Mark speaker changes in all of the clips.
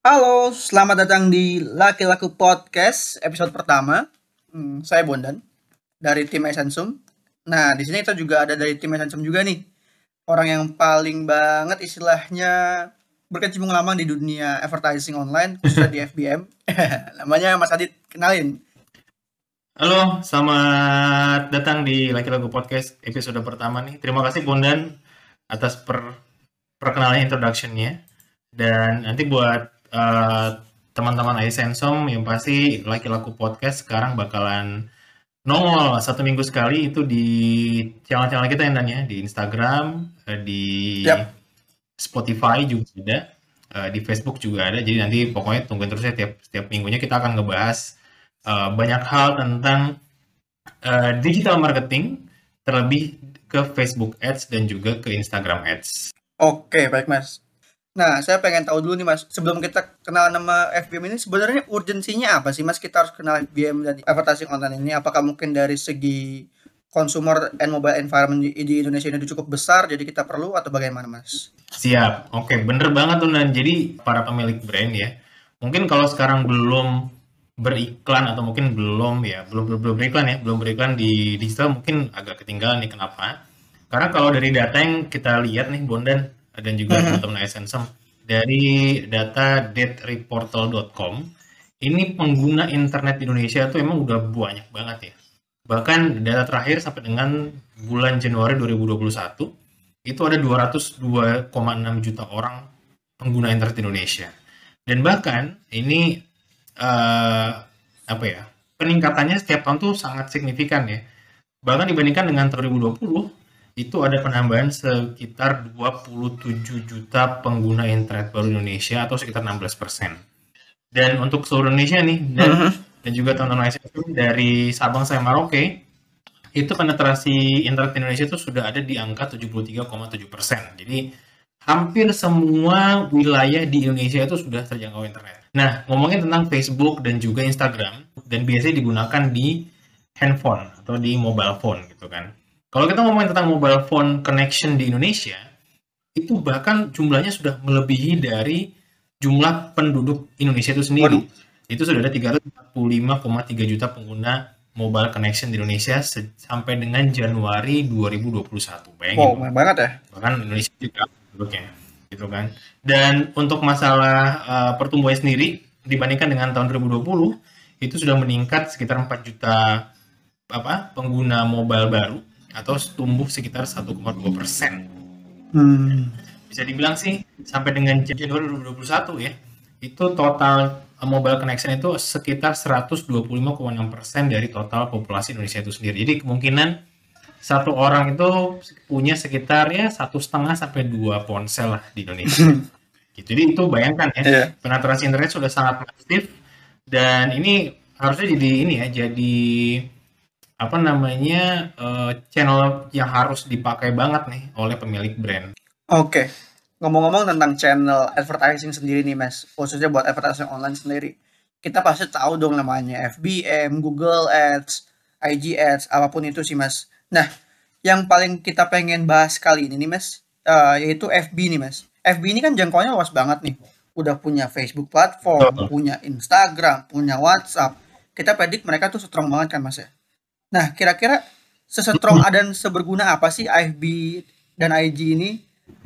Speaker 1: Halo, selamat datang di Laki Laku Podcast episode pertama. Hmm, saya Bondan dari tim Essensum. Nah, di sini kita juga ada dari tim Essensum juga nih. Orang yang paling banget istilahnya berkecimpung lama di dunia advertising online, khususnya di FBM. Namanya Mas Adit, kenalin.
Speaker 2: Halo, selamat datang di Laki Laku Podcast episode pertama nih. Terima kasih Bondan atas per perkenalan introduction-nya. Dan nanti buat uh, teman-teman iSensom yang pasti Laki Laku Podcast sekarang bakalan nongol satu minggu sekali itu di channel-channel kita yang nanya di Instagram, eh, di
Speaker 1: Yap.
Speaker 2: Spotify juga ada, eh, di Facebook juga ada. Jadi nanti pokoknya tungguin terus ya tiap setiap minggunya kita akan ngebahas eh, banyak hal tentang eh, digital marketing, terlebih ke Facebook Ads dan juga ke Instagram Ads.
Speaker 1: Oke, baik Mas. Nah, saya pengen tahu dulu nih Mas, sebelum kita kenal nama FBM ini sebenarnya urgensinya apa sih Mas kita harus kenal FBM dan advertising online ini? Apakah mungkin dari segi consumer and mobile environment di, Indonesia ini cukup besar jadi kita perlu atau bagaimana Mas?
Speaker 2: Siap, oke bener banget tuh Nan. Jadi para pemilik brand ya, mungkin kalau sekarang belum beriklan atau mungkin belum ya, belum belum, belum beriklan ya, belum beriklan di digital mungkin agak ketinggalan nih kenapa? Karena kalau dari data yang kita lihat nih Bondan dan juga
Speaker 1: Mhm.
Speaker 2: teman-teman Essensem dari data datereportal.com ini pengguna internet di Indonesia tuh emang udah banyak banget ya. Bahkan data terakhir sampai dengan bulan Januari 2021 itu ada 202,6 juta orang pengguna internet di Indonesia. Dan bahkan ini eh, apa ya? Peningkatannya setiap tahun tuh sangat signifikan ya. Bahkan dibandingkan dengan tahun 2020 itu ada penambahan sekitar 27 juta pengguna internet baru Indonesia atau sekitar 16 persen. Dan untuk seluruh Indonesia nih dan
Speaker 1: Mhm.
Speaker 2: dan juga teman-teman dari Sabang sampai Merauke itu penetrasi internet Indonesia itu sudah ada di angka 73,7 persen. Jadi hampir semua wilayah di Indonesia itu sudah terjangkau internet. Nah, ngomongin tentang Facebook dan juga Instagram, dan biasanya digunakan di handphone atau di mobile phone gitu kan. Kalau kita ngomongin tentang mobile phone connection di Indonesia, itu bahkan jumlahnya sudah melebihi dari jumlah penduduk Indonesia itu sendiri.
Speaker 1: Waduh.
Speaker 2: Itu sudah ada 345,3 juta pengguna mobile connection di Indonesia sampai dengan Januari 2021. Bayangin
Speaker 1: Wow, banyak banget ya.
Speaker 2: bahkan Indonesia juga penduduknya gitu kan dan untuk masalah uh, pertumbuhan sendiri dibandingkan dengan tahun 2020 itu sudah meningkat sekitar 4 juta apa pengguna mobile baru atau tumbuh sekitar 1,2 persen
Speaker 1: Hmm.
Speaker 2: bisa dibilang sih sampai dengan Januari 2021 ya itu total uh, mobile connection itu sekitar 125,6 persen dari total populasi Indonesia itu sendiri jadi kemungkinan satu orang itu punya sekitar ya satu setengah sampai dua ponsel lah di Indonesia gitu jadi itu bayangkan ya
Speaker 1: Iya.
Speaker 2: penetrasi internet sudah sangat masif dan ini harusnya jadi ini ya jadi apa namanya eh, channel yang harus dipakai banget nih oleh pemilik brand
Speaker 1: Oke, ngomong-ngomong tentang channel advertising sendiri nih Mas, khususnya buat advertising online sendiri. Kita pasti tahu dong namanya FBM, Google Ads, IG Ads, apa pun itu sih Mas. Nah, yang paling kita pengen bahas kali ini nih Mas, eh, yaitu FB nih Mas. FB ini kan jangkauannya luas banget nih. Udah punya Facebook platform, punya Instagram, punya WhatsApp. Kita predik mereka tuh strong banget kan Mas ya. Nah, kira-kira sesetrong dan seberguna apa sih FB dan IG ini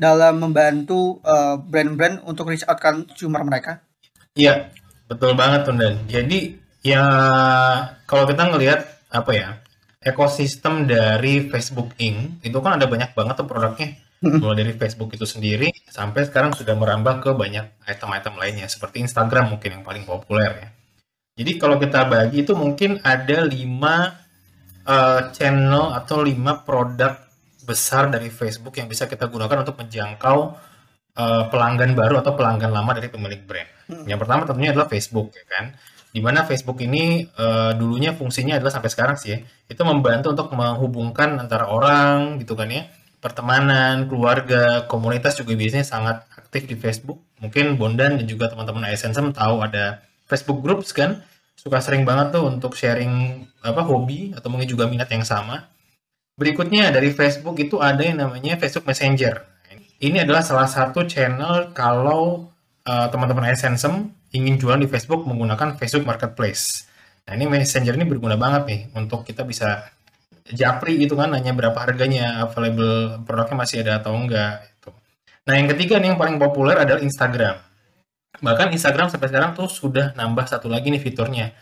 Speaker 1: dalam membantu eh, brand-brand untuk reach out consumer mereka?
Speaker 2: Iya, betul banget tuh Dan. Jadi ya kalau kita ngelihat apa ya ekosistem dari Facebook Inc. itu kan ada banyak banget tuh produknya. Mulai dari Facebook itu sendiri sampai sekarang sudah merambah ke banyak item-item lainnya seperti Instagram mungkin yang paling populer ya. Jadi kalau kita bagi itu mungkin ada lima eh, channel atau lima produk besar dari Facebook yang bisa kita gunakan untuk menjangkau eh, pelanggan baru atau pelanggan lama dari pemilik brand. Yang pertama tentunya adalah Facebook ya kan. Di mana Facebook ini eh, dulunya fungsinya adalah sampai sekarang sih ya, itu membantu untuk menghubungkan antara orang gitu kan ya, pertemanan, keluarga, komunitas juga biasanya sangat aktif di Facebook. Mungkin Bondan dan juga teman-teman ASNSM tahu ada Facebook groups kan, suka sering banget tuh untuk sharing apa hobi atau mungkin juga minat yang sama. Berikutnya dari Facebook itu ada yang namanya Facebook Messenger. Ini adalah salah satu channel kalau uh, teman-teman Essensem ingin jualan di Facebook menggunakan Facebook Marketplace. Nah ini Messenger ini berguna banget nih untuk kita bisa japri gitu kan, nanya berapa harganya, available produknya masih ada atau enggak. Itu. Nah yang ketiga nih yang paling populer adalah Instagram. Bahkan Instagram sampai sekarang tuh sudah nambah satu lagi nih fiturnya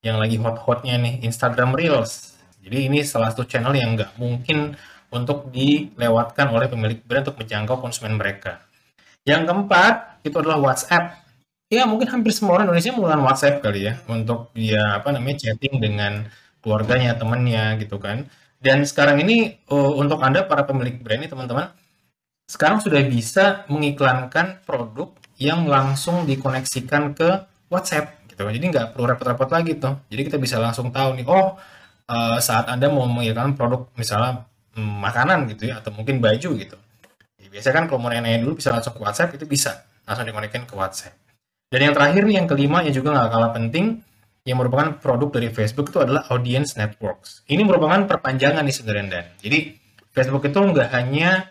Speaker 2: yang lagi hot-hotnya nih Instagram Reels. Jadi ini salah satu channel yang nggak mungkin untuk dilewatkan oleh pemilik brand untuk menjangkau konsumen mereka. Yang keempat itu adalah WhatsApp. Ya mungkin hampir semua orang Indonesia menggunakan WhatsApp kali ya untuk dia apa namanya chatting dengan keluarganya, temannya gitu kan. Dan sekarang ini uh, untuk anda para pemilik brand ini teman-teman, sekarang sudah bisa mengiklankan produk yang langsung dikoneksikan ke WhatsApp gitu. Jadi nggak perlu repot-repot lagi tuh. Jadi kita bisa langsung tahu nih, oh uh, saat anda mau mengiklankan produk misalnya mm, makanan gitu ya atau mungkin baju gitu biasanya kan kalau mau nanya dulu bisa langsung ke WhatsApp itu bisa langsung dikonekin ke WhatsApp. Dan yang terakhir yang kelima yang juga nggak kalah penting yang merupakan produk dari Facebook itu adalah audience networks. Ini merupakan perpanjangan nih sebenarnya Dan. Jadi Facebook itu nggak hanya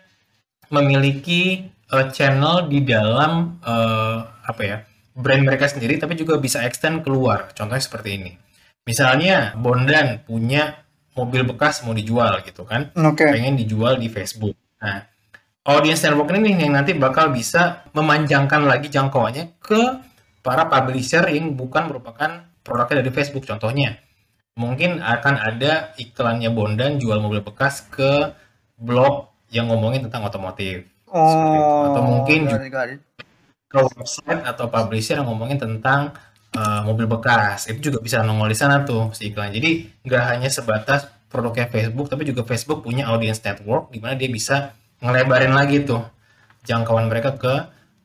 Speaker 2: memiliki uh, channel di dalam uh, apa ya brand mereka sendiri, tapi juga bisa extend keluar. Contohnya seperti ini. Misalnya Bondan punya mobil bekas mau dijual gitu kan, okay. pengen dijual di Facebook. Nah, audience network ini yang nanti bakal bisa memanjangkan lagi jangkauannya ke para publisher yang bukan merupakan produknya dari Facebook. Contohnya, mungkin akan ada iklannya Bondan jual mobil bekas ke blog yang ngomongin tentang otomotif.
Speaker 1: Oh,
Speaker 2: atau mungkin ke website atau publisher yang ngomongin tentang uh, mobil bekas. Itu juga bisa nongol di sana tuh si iklan. Jadi nggak hanya sebatas produknya Facebook, tapi juga Facebook punya audience network di mana dia bisa ngelebarin lagi tuh jangkauan mereka ke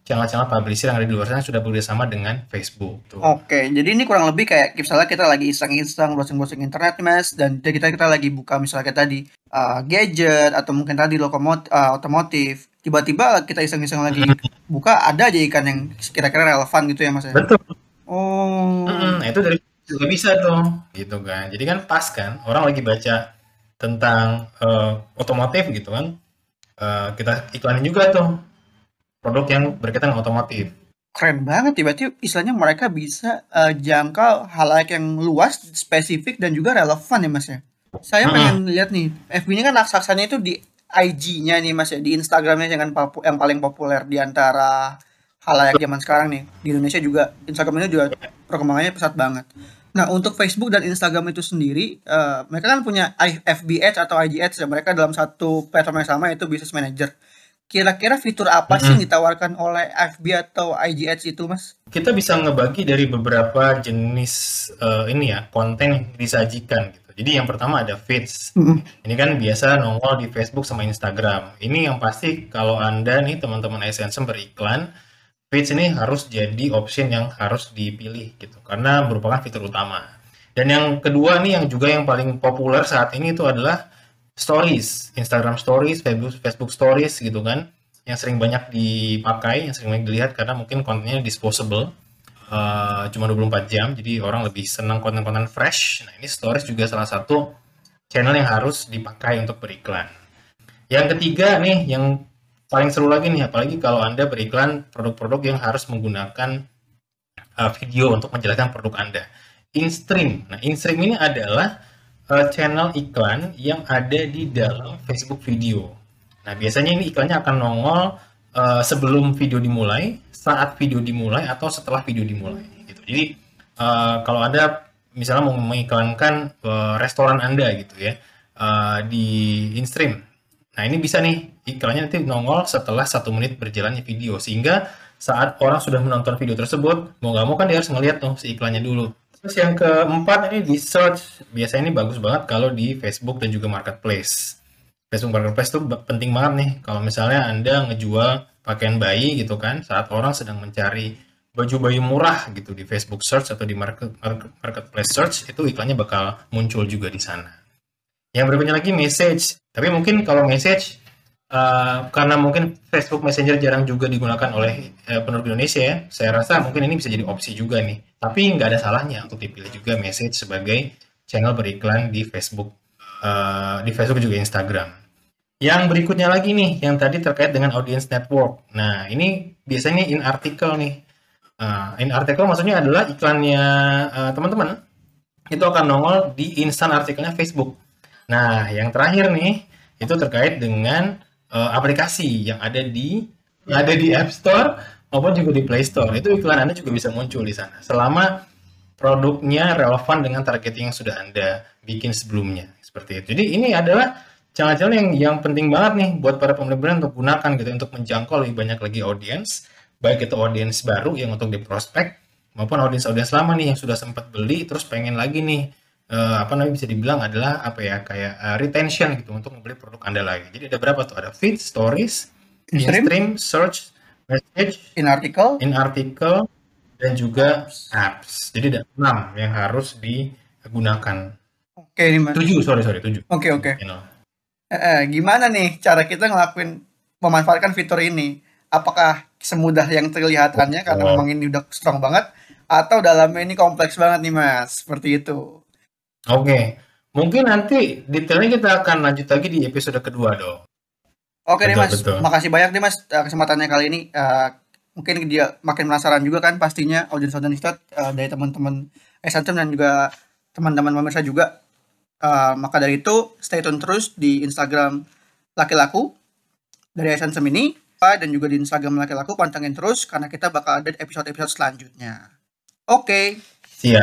Speaker 2: channel-channel publisher yang ada di luar sana sudah bekerjasama dengan Facebook. Tuh.
Speaker 1: Oke, jadi ini kurang lebih kayak misalnya kita lagi iseng-iseng browsing-browsing internet, mas, dan kita kita lagi buka misalnya kita di uh, gadget atau mungkin tadi lokomot uh, otomotif, tiba-tiba kita iseng-iseng lagi buka ada aja ikan yang kira-kira relevan gitu ya mas? Ya?
Speaker 2: Betul.
Speaker 1: Oh.
Speaker 2: Nah itu dari juga bisa tuh, gitu kan. Jadi kan pas kan orang lagi baca tentang uh, otomotif gitu kan uh, kita iklanin juga tuh produk yang berkaitan dengan otomotif.
Speaker 1: Keren banget ya, berarti istilahnya mereka bisa uh, jangkau hal yang luas, spesifik, dan juga relevan ya mas ya. Saya hmm. pengen lihat nih, FB ini kan raksasanya itu di IG-nya nih mas ya, di Instagramnya yang, yang paling populer di antara halayak zaman sekarang nih. Di Indonesia juga, Instagramnya juga perkembangannya pesat banget. Nah, untuk Facebook dan Instagram itu sendiri, uh, mereka kan punya FB Ads atau IG Ads ya. Mereka dalam satu platform yang sama yaitu Business Manager. Kira-kira fitur apa mm -hmm. sih yang ditawarkan oleh FB atau IG Ads itu, Mas?
Speaker 2: Kita bisa ngebagi dari beberapa jenis uh, ini ya, konten yang disajikan gitu. Jadi yang pertama ada feeds. Mm -hmm. Ini kan biasa nongol di Facebook sama Instagram. Ini yang pasti kalau Anda nih teman-teman Essence beriklan, Feeds ini harus jadi option yang harus dipilih gitu karena merupakan fitur utama. Dan yang kedua nih yang juga yang paling populer saat ini itu adalah stories, Instagram stories, Facebook Facebook stories gitu kan yang sering banyak dipakai, yang sering banyak dilihat karena mungkin kontennya disposable. Uh, cuma 24 jam, jadi orang lebih senang konten-konten fresh. Nah, ini stories juga salah satu channel yang harus dipakai untuk beriklan. Yang ketiga nih, yang paling seru lagi nih apalagi kalau Anda beriklan produk-produk yang harus menggunakan uh, video untuk menjelaskan produk Anda. InStream. Nah, InStream ini adalah uh, channel iklan yang ada di dalam Facebook video. Nah, biasanya ini iklannya akan nongol uh, sebelum video dimulai, saat video dimulai atau setelah video dimulai gitu. Jadi uh, kalau Anda misalnya mau mengiklankan uh, restoran Anda gitu ya uh, di InStream. Nah, ini bisa nih iklannya nanti nongol setelah satu menit berjalannya video sehingga saat orang sudah menonton video tersebut mau nggak mau kan dia harus ngeliat tuh si iklannya dulu terus yang keempat ini di search. Biasanya ini bagus banget kalau di Facebook dan juga marketplace. Facebook marketplace itu penting banget nih. Kalau misalnya anda ngejual pakaian bayi gitu kan saat orang sedang mencari baju bayi murah gitu di Facebook search atau di market, marketplace search itu iklannya bakal muncul juga di sana. Yang berikutnya lagi message. Tapi mungkin kalau message Uh, karena mungkin Facebook Messenger jarang juga digunakan oleh uh, penduduk Indonesia ya, saya rasa mungkin ini bisa jadi opsi juga nih. Tapi nggak ada salahnya untuk dipilih juga message sebagai channel beriklan di Facebook, uh, di Facebook juga Instagram. Yang berikutnya lagi nih, yang tadi terkait dengan audience network. Nah, ini biasanya in artikel nih. Uh, in article maksudnya adalah iklannya uh, teman-teman itu akan nongol di instan artikelnya Facebook. Nah, yang terakhir nih itu terkait dengan uh, aplikasi yang ada di yang ada di App Store maupun juga di Play Store. Itu iklan Anda juga bisa muncul di sana. Selama produknya relevan dengan target yang sudah Anda bikin sebelumnya. Seperti itu. Jadi ini adalah channel-channel yang yang penting banget nih buat para pemilik brand untuk gunakan gitu untuk menjangkau lebih banyak lagi audiens, baik itu audiens baru yang untuk di prospek maupun audiens-audiens lama nih yang sudah sempat beli terus pengen lagi nih uh, apa namanya bisa dibilang adalah apa ya kayak uh, retention gitu untuk membeli produk Anda lagi. Jadi ada berapa tuh? Ada feed, stories, in stream, search, message,
Speaker 1: in article,
Speaker 2: in article dan juga apps. apps. Jadi ada enam yang harus digunakan.
Speaker 1: Oke, okay, Mas.
Speaker 2: Tujuh, sorry sorry tujuh.
Speaker 1: Oke okay, oke. Okay. Eh, eh, gimana nih cara kita ngelakuin memanfaatkan fitur ini? Apakah semudah yang terlihatannya karena oh. memang ini udah strong banget atau dalamnya ini kompleks banget nih Mas? Seperti itu.
Speaker 2: Oke. Mungkin nanti detailnya kita akan lanjut lagi di episode kedua dong.
Speaker 1: Oke nih Mas, betul. makasih banyak nih Mas eh, kesempatannya kali ini. Uh, mungkin dia makin penasaran juga kan pastinya audiens-audiens uh, dari teman-teman Esantem dan juga teman-teman pemirsa juga. Uh, maka dari itu stay tune terus di Instagram Laki Laku dari Esantem ini dan juga di Instagram Laki Laku pantengin terus karena kita bakal ada episode-episode selanjutnya. Oke. Okay.
Speaker 2: Siap.